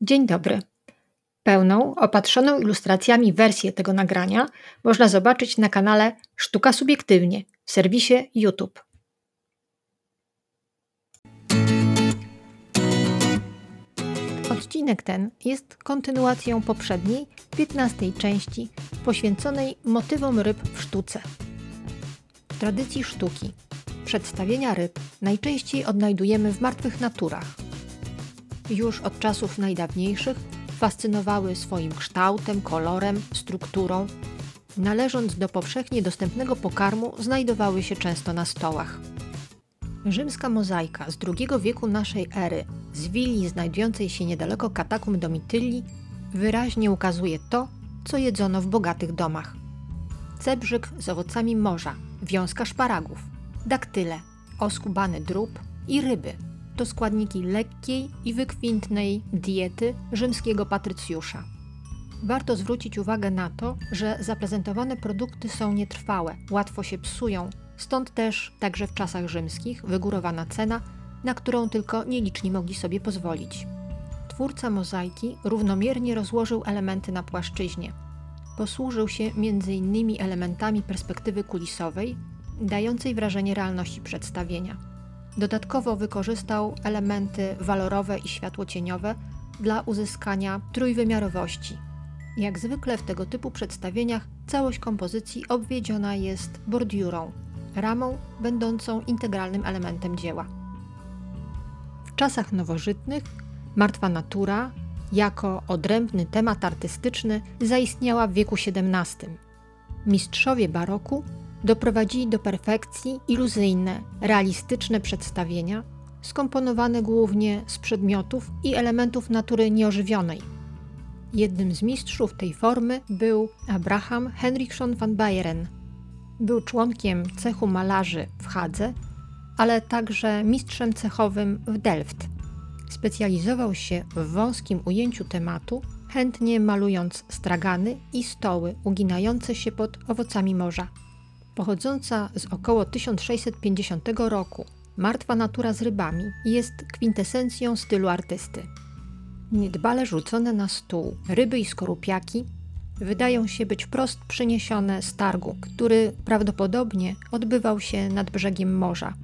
Dzień dobry. Pełną, opatrzoną ilustracjami wersję tego nagrania można zobaczyć na kanale Sztuka Subiektywnie w serwisie YouTube. Odcinek ten jest kontynuacją poprzedniej, 15 części poświęconej motywom ryb w sztuce. W tradycji sztuki przedstawienia ryb najczęściej odnajdujemy w martwych naturach – już od czasów najdawniejszych fascynowały swoim kształtem, kolorem, strukturą. Należąc do powszechnie dostępnego pokarmu, znajdowały się często na stołach. Rzymska mozaika z II wieku naszej ery, z willi znajdującej się niedaleko katakum Domitylli, wyraźnie ukazuje to, co jedzono w bogatych domach. Cebrzyk z owocami morza, wiązka szparagów, daktyle, oskubany drób i ryby – to składniki lekkiej i wykwintnej diety rzymskiego patrycjusza. Warto zwrócić uwagę na to, że zaprezentowane produkty są nietrwałe, łatwo się psują, stąd też także w czasach rzymskich wygórowana cena, na którą tylko nieliczni mogli sobie pozwolić. Twórca mozaiki równomiernie rozłożył elementy na płaszczyźnie. Posłużył się m.in. elementami perspektywy kulisowej, dającej wrażenie realności przedstawienia. Dodatkowo wykorzystał elementy walorowe i światłocieniowe dla uzyskania trójwymiarowości. Jak zwykle w tego typu przedstawieniach całość kompozycji obwiedziona jest bordiurą, ramą będącą integralnym elementem dzieła. W czasach nowożytnych martwa natura jako odrębny temat artystyczny zaistniała w wieku XVII. Mistrzowie baroku doprowadzili do perfekcji iluzyjne, realistyczne przedstawienia, skomponowane głównie z przedmiotów i elementów natury nieożywionej. Jednym z mistrzów tej formy był Abraham Henriksson van Bayeren. Był członkiem cechu malarzy w Hadze, ale także mistrzem cechowym w Delft. Specjalizował się w wąskim ujęciu tematu, chętnie malując stragany i stoły uginające się pod owocami morza pochodząca z około 1650 roku, martwa natura z rybami jest kwintesencją stylu artysty. Niedbale rzucone na stół ryby i skorupiaki wydają się być wprost przyniesione z targu, który prawdopodobnie odbywał się nad brzegiem morza.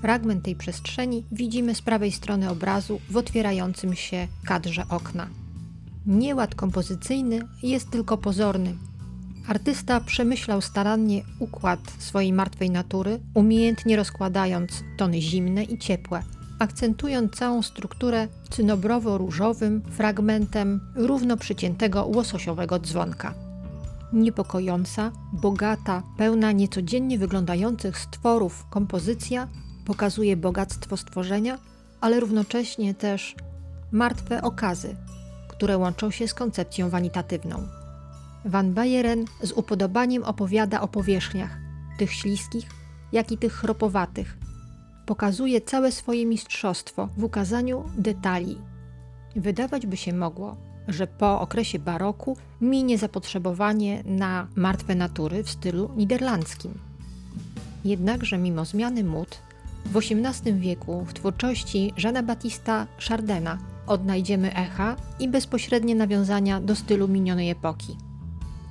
Fragment tej przestrzeni widzimy z prawej strony obrazu w otwierającym się kadrze okna. Nieład kompozycyjny jest tylko pozorny, Artysta przemyślał starannie układ swojej martwej natury, umiejętnie rozkładając tony zimne i ciepłe, akcentując całą strukturę cynobrowo-różowym fragmentem równo przyciętego łososiowego dzwonka. Niepokojąca, bogata, pełna niecodziennie wyglądających stworów kompozycja pokazuje bogactwo stworzenia, ale równocześnie też martwe okazy, które łączą się z koncepcją wanitatywną. Van Bayeren z upodobaniem opowiada o powierzchniach, tych śliskich, jak i tych chropowatych. Pokazuje całe swoje mistrzostwo w ukazaniu detali. Wydawać by się mogło, że po okresie baroku minie zapotrzebowanie na martwe natury w stylu niderlandzkim. Jednakże mimo zmiany mód, w XVIII wieku w twórczości Jeana Battista Chardena odnajdziemy echa i bezpośrednie nawiązania do stylu minionej epoki.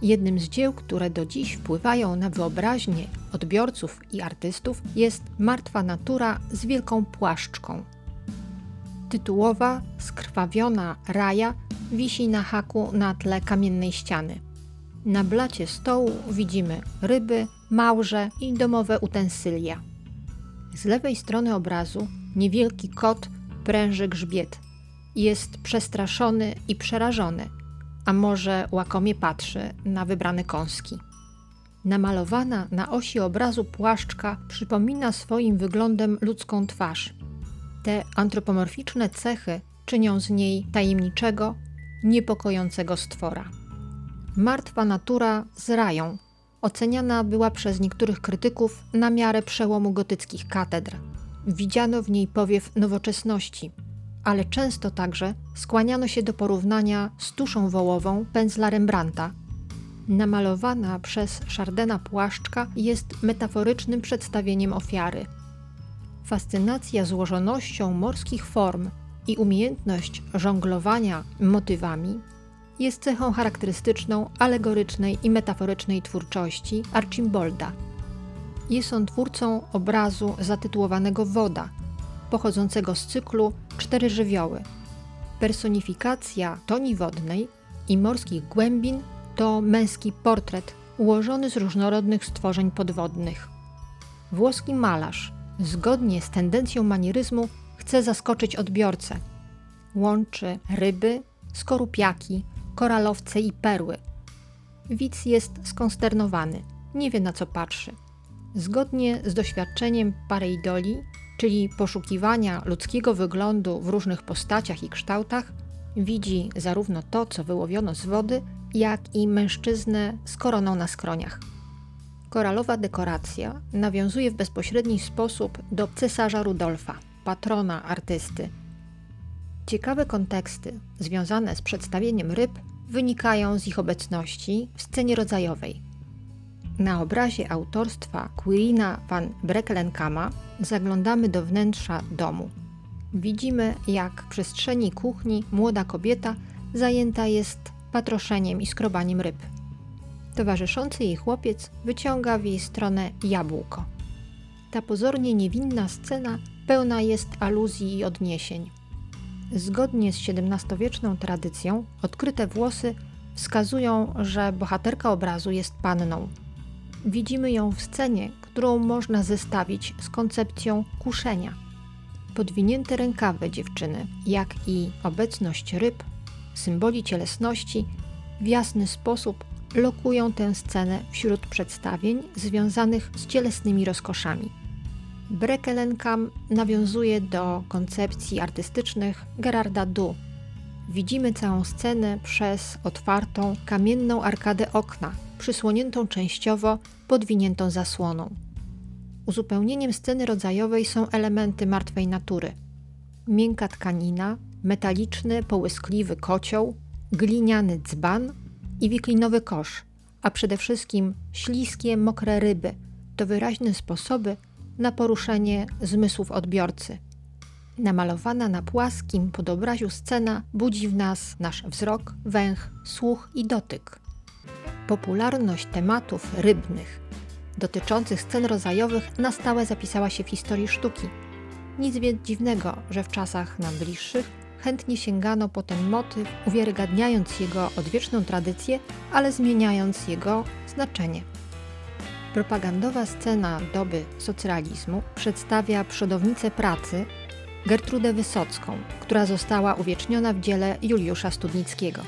Jednym z dzieł, które do dziś wpływają na wyobraźnię odbiorców i artystów, jest Martwa Natura z wielką płaszczką. Tytułowa, skrwawiona raja wisi na haku na tle kamiennej ściany. Na blacie stołu widzimy ryby, małże i domowe utensylia. Z lewej strony obrazu niewielki kot pręży grzbiet. Jest przestraszony i przerażony – a może łakomie patrzy na wybrane kąski. Namalowana na osi obrazu płaszczka przypomina swoim wyglądem ludzką twarz. Te antropomorficzne cechy czynią z niej tajemniczego, niepokojącego stwora. Martwa natura z rają oceniana była przez niektórych krytyków na miarę przełomu gotyckich katedr. Widziano w niej powiew nowoczesności, ale często także skłaniano się do porównania z tuszą wołową pędzla Rembrandta. Namalowana przez Chardena płaszczka jest metaforycznym przedstawieniem ofiary. Fascynacja złożonością morskich form i umiejętność żonglowania motywami jest cechą charakterystyczną alegorycznej i metaforycznej twórczości Archimbolda. Jest on twórcą obrazu zatytułowanego Woda, pochodzącego z cyklu Cztery żywioły. Personifikacja toni wodnej i morskich głębin to męski portret ułożony z różnorodnych stworzeń podwodnych. Włoski malarz, zgodnie z tendencją manieryzmu, chce zaskoczyć odbiorcę. Łączy ryby, skorupiaki, koralowce i perły. Widz jest skonsternowany, nie wie na co patrzy. Zgodnie z doświadczeniem pareidoli, czyli poszukiwania ludzkiego wyglądu w różnych postaciach i kształtach, widzi zarówno to, co wyłowiono z wody, jak i mężczyznę z koroną na skroniach. Koralowa dekoracja nawiązuje w bezpośredni sposób do cesarza Rudolfa, patrona artysty. Ciekawe konteksty związane z przedstawieniem ryb wynikają z ich obecności w scenie rodzajowej. Na obrazie autorstwa Quirina van Breckelenkama zaglądamy do wnętrza domu. Widzimy, jak w przestrzeni kuchni młoda kobieta zajęta jest patroszeniem i skrobaniem ryb. Towarzyszący jej chłopiec wyciąga w jej stronę jabłko. Ta pozornie niewinna scena pełna jest aluzji i odniesień. Zgodnie z XVII-wieczną tradycją, odkryte włosy wskazują, że bohaterka obrazu jest panną. Widzimy ją w scenie, którą można zestawić z koncepcją kuszenia. Podwinięte rękawy dziewczyny, jak i obecność ryb, symboli cielesności, w jasny sposób lokują tę scenę wśród przedstawień związanych z cielesnymi rozkoszami. Brekelenkam nawiązuje do koncepcji artystycznych Gerarda Du. Widzimy całą scenę przez otwartą, kamienną arkadę okna, przysłoniętą częściowo podwiniętą zasłoną. Uzupełnieniem sceny rodzajowej są elementy martwej natury. Miękka tkanina, metaliczny, połyskliwy kocioł, gliniany dzban i wiklinowy kosz, a przede wszystkim śliskie, mokre ryby to wyraźne sposoby na poruszenie zmysłów odbiorcy. Namalowana na płaskim podobraziu scena budzi w nas nasz wzrok, węch, słuch i dotyk. Popularność tematów rybnych dotyczących scen rodzajowych na stałe zapisała się w historii sztuki. Nic więc dziwnego, że w czasach nam bliższych chętnie sięgano po ten motyw, uwiarygadniając jego odwieczną tradycję, ale zmieniając jego znaczenie. Propagandowa scena doby socrealizmu przedstawia przodownicę pracy Gertrudę Wysocką, która została uwieczniona w dziele Juliusza Studnickiego.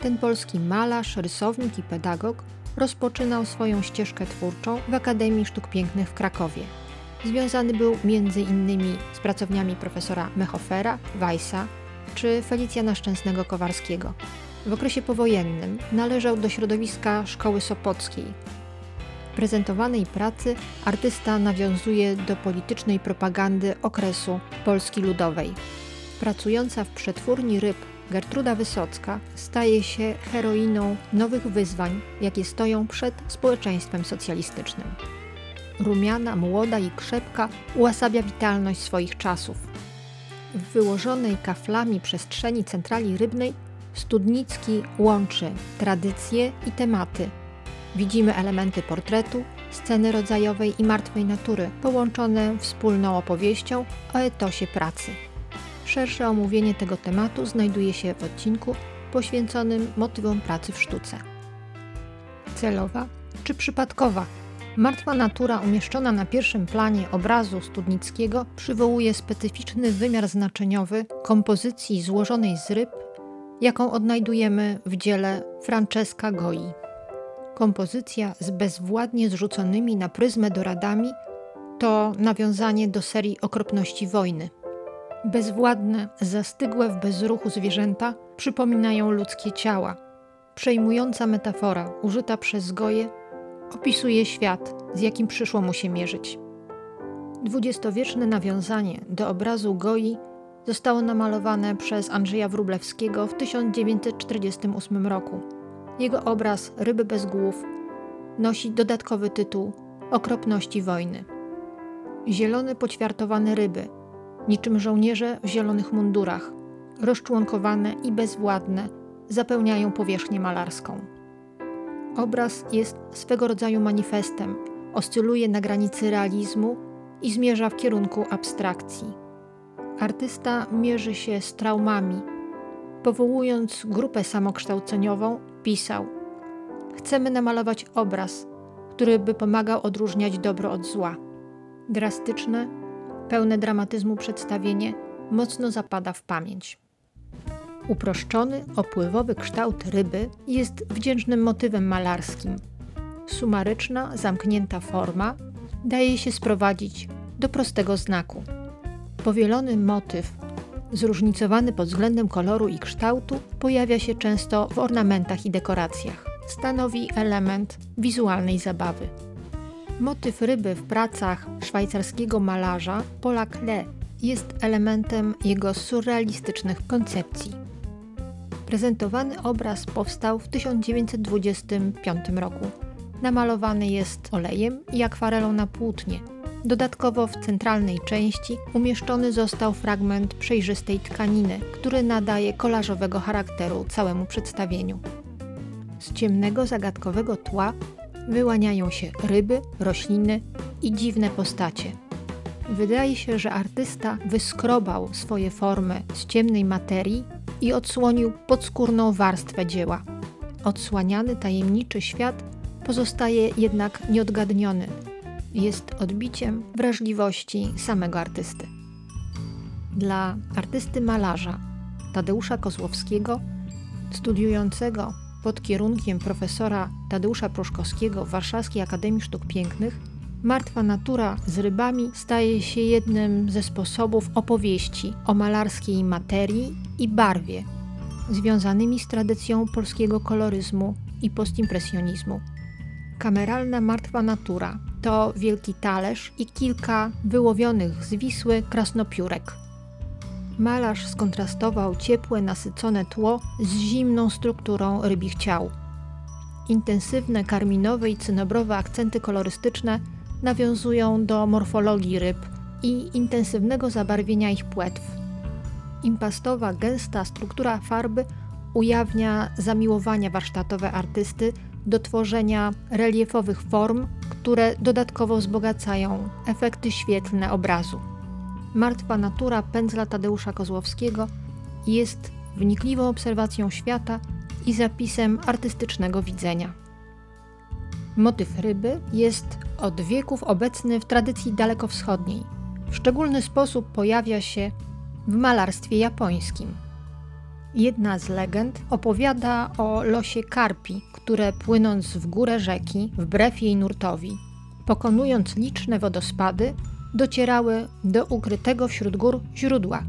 Ten polski malarz, rysownik i pedagog rozpoczynał swoją ścieżkę twórczą w Akademii Sztuk Pięknych w Krakowie. Związany był m.in. z pracowniami profesora Mechofera, Weissa czy Felicjana Szczęsnego Kowarskiego. W okresie powojennym należał do środowiska Szkoły Sopockiej, prezentowanej pracy artysta nawiązuje do politycznej propagandy okresu Polski Ludowej. Pracująca w przetwórni ryb Gertruda Wysocka staje się heroiną nowych wyzwań, jakie stoją przed społeczeństwem socjalistycznym. Rumiana, młoda i krzepka ułasabia witalność swoich czasów. W wyłożonej kaflami przestrzeni centrali rybnej Studnicki łączy tradycje i tematy Widzimy elementy portretu, sceny rodzajowej i martwej natury, połączone wspólną opowieścią o etosie pracy. Szersze omówienie tego tematu znajduje się w odcinku poświęconym motywom pracy w sztuce. Celowa czy przypadkowa? Martwa natura umieszczona na pierwszym planie obrazu Studnickiego przywołuje specyficzny wymiar znaczeniowy kompozycji złożonej z ryb, jaką odnajdujemy w dziele Francesca Goi. Kompozycja z bezwładnie zrzuconymi na pryzmę doradami to nawiązanie do serii okropności wojny. Bezwładne, zastygłe w bezruchu zwierzęta przypominają ludzkie ciała. Przejmująca metafora, użyta przez Goje, opisuje świat, z jakim przyszło mu się mierzyć. Dwudziestowieczne nawiązanie do obrazu Goi zostało namalowane przez Andrzeja Wrublewskiego w 1948 roku. Jego obraz Ryby bez głów nosi dodatkowy tytuł Okropności wojny. Zielone poćwiartowane ryby, niczym żołnierze w zielonych mundurach, rozczłonkowane i bezwładne, zapełniają powierzchnię malarską. Obraz jest swego rodzaju manifestem, oscyluje na granicy realizmu i zmierza w kierunku abstrakcji. Artysta mierzy się z traumami. Powołując grupę samokształceniową, pisał: Chcemy namalować obraz, który by pomagał odróżniać dobro od zła. Drastyczne, pełne dramatyzmu przedstawienie mocno zapada w pamięć. Uproszczony, opływowy kształt ryby jest wdzięcznym motywem malarskim. Sumaryczna, zamknięta forma daje się sprowadzić do prostego znaku. Powielony motyw, zróżnicowany pod względem koloru i kształtu, pojawia się często w ornamentach i dekoracjach. Stanowi element wizualnej zabawy. Motyw ryby w pracach szwajcarskiego malarza Paula Klee jest elementem jego surrealistycznych koncepcji. Prezentowany obraz powstał w 1925 roku. Namalowany jest olejem i akwarelą na płótnie. Dodatkowo w centralnej części umieszczony został fragment przejrzystej tkaniny, który nadaje kolażowego charakteru całemu przedstawieniu. Z ciemnego, zagadkowego tła wyłaniają się ryby, rośliny i dziwne postacie. Wydaje się, że artysta wyskrobał swoje formy z ciemnej materii i odsłonił podskórną warstwę dzieła. Odsłaniany tajemniczy świat pozostaje jednak nieodgadniony. Jest odbiciem wrażliwości samego artysty. Dla artysty malarza Tadeusza Kozłowskiego, studiującego pod kierunkiem profesora Tadeusza Proszkowskiego w Warszawskiej Akademii Sztuk Pięknych, martwa natura z rybami staje się jednym ze sposobów opowieści o malarskiej materii i barwie, związanymi z tradycją polskiego koloryzmu i postimpresjonizmu. Kameralna martwa natura to wielki talerz i kilka wyłowionych z Wisły krasnopiórek. Malarz skontrastował ciepłe, nasycone tło z zimną strukturą rybich ciał. Intensywne karminowe i cynobrowe akcenty kolorystyczne nawiązują do morfologii ryb i intensywnego zabarwienia ich płetw. Impastowa, gęsta struktura farby ujawnia zamiłowania warsztatowe artysty do tworzenia reliefowych form, które dodatkowo wzbogacają efekty świetlne obrazu. Martwa natura pędzla Tadeusza Kozłowskiego jest wnikliwą obserwacją świata i zapisem artystycznego widzenia. Motyw ryby jest od wieków obecny w tradycji dalekowschodniej. W szczególny sposób pojawia się w malarstwie japońskim. Jedna z legend opowiada o losie karpi, które płynąc w górę rzeki, wbrew jej nurtowi, pokonując liczne wodospady, docierały do ukrytego wśród gór źródła.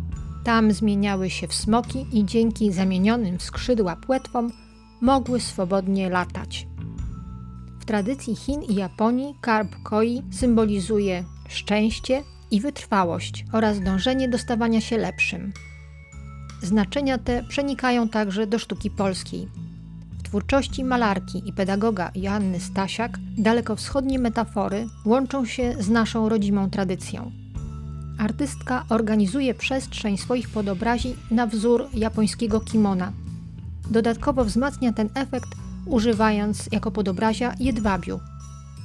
Tam zmieniały się w smoki i dzięki zamienionym w skrzydła płetwom mogły swobodnie latać. W tradycji Chin i Japonii karp koi symbolizuje szczęście i wytrwałość oraz dążenie do stawania się lepszym. Znaczenia te przenikają także do sztuki polskiej. W twórczości malarki i pedagoga Joanny Stasiak dalekowschodnie metafory łączą się z naszą rodzimą tradycją. Artystka organizuje przestrzeń swoich podobrazi na wzór japońskiego kimona. Dodatkowo wzmacnia ten efekt używając jako podobrazia jedwabiu.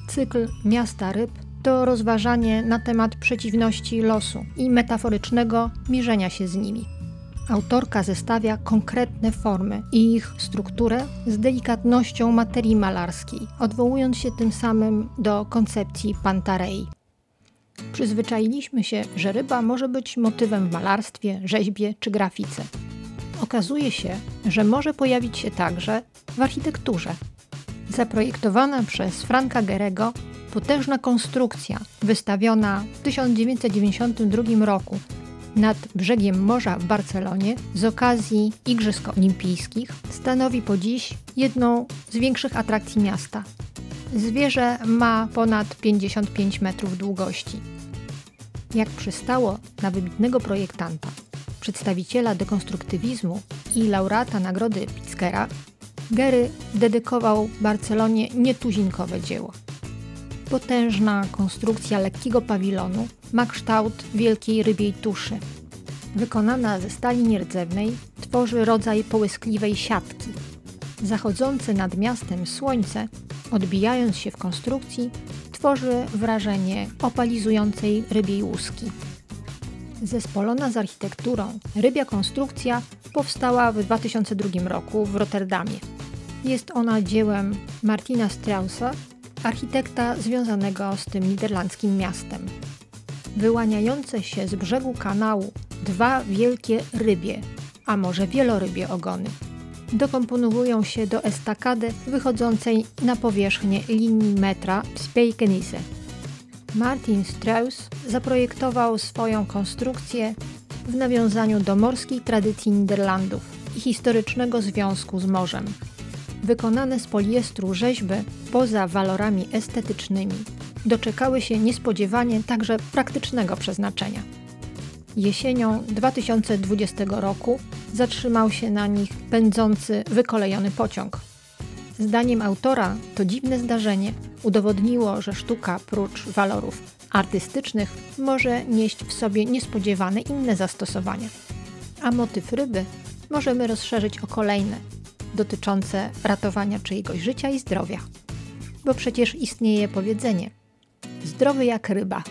Cykl Miasta Ryb to rozważanie na temat przeciwności losu i metaforycznego mierzenia się z nimi. Autorka zestawia konkretne formy i ich strukturę z delikatnością materii malarskiej, odwołując się tym samym do koncepcji Pantarei. Przyzwyczailiśmy się, że ryba może być motywem w malarstwie, rzeźbie czy grafice. Okazuje się, że może pojawić się także w architekturze. Zaprojektowana przez Franka Gerego potężna konstrukcja wystawiona w 1992 roku nad brzegiem morza w Barcelonie z okazji Igrzysk Olimpijskich stanowi po dziś jedną z większych atrakcji miasta. Zwierzę ma ponad 55 metrów długości. Jak przystało na wybitnego projektanta, przedstawiciela dekonstruktywizmu i laureata nagrody Pritzkera, Gery dedykował Barcelonie nietuzinkowe dzieło. Potężna konstrukcja lekkiego pawilonu ma kształt wielkiej rybiej tuszy. Wykonana ze stali nierdzewnej, tworzy rodzaj połyskliwej siatki. Zachodzące nad miastem słońce, odbijając się w konstrukcji, tworzy wrażenie opalizującej rybiej łuski. Zespolona z architekturą, rybia konstrukcja powstała w 2002 roku w Rotterdamie. Jest ona dziełem Martina Straussa, architekta związanego z tym niderlandzkim miastem. Wyłaniające się z brzegu kanału dwa wielkie rybie, a może wielorybie ogony, dokomponowują się do estakady wychodzącej na powierzchnię linii metra Spijkenisse. Martin Strauss zaprojektował swoją konstrukcję w nawiązaniu do morskiej tradycji Niderlandów i historycznego związku z morzem. Wykonane z poliestru rzeźby, poza walorami estetycznymi, doczekały się niespodziewanie także praktycznego przeznaczenia. Jesienią 2020 roku zatrzymał się na nich pędzący, wykolejony pociąg. Zdaniem autora to dziwne zdarzenie udowodniło, że sztuka prócz walorów artystycznych może nieść w sobie niespodziewane inne zastosowania. A motyw ryby możemy rozszerzyć o kolejne, dotyczące ratowania czyjegoś życia i zdrowia. Bo przecież istnieje powiedzenie: zdrowy jak ryba,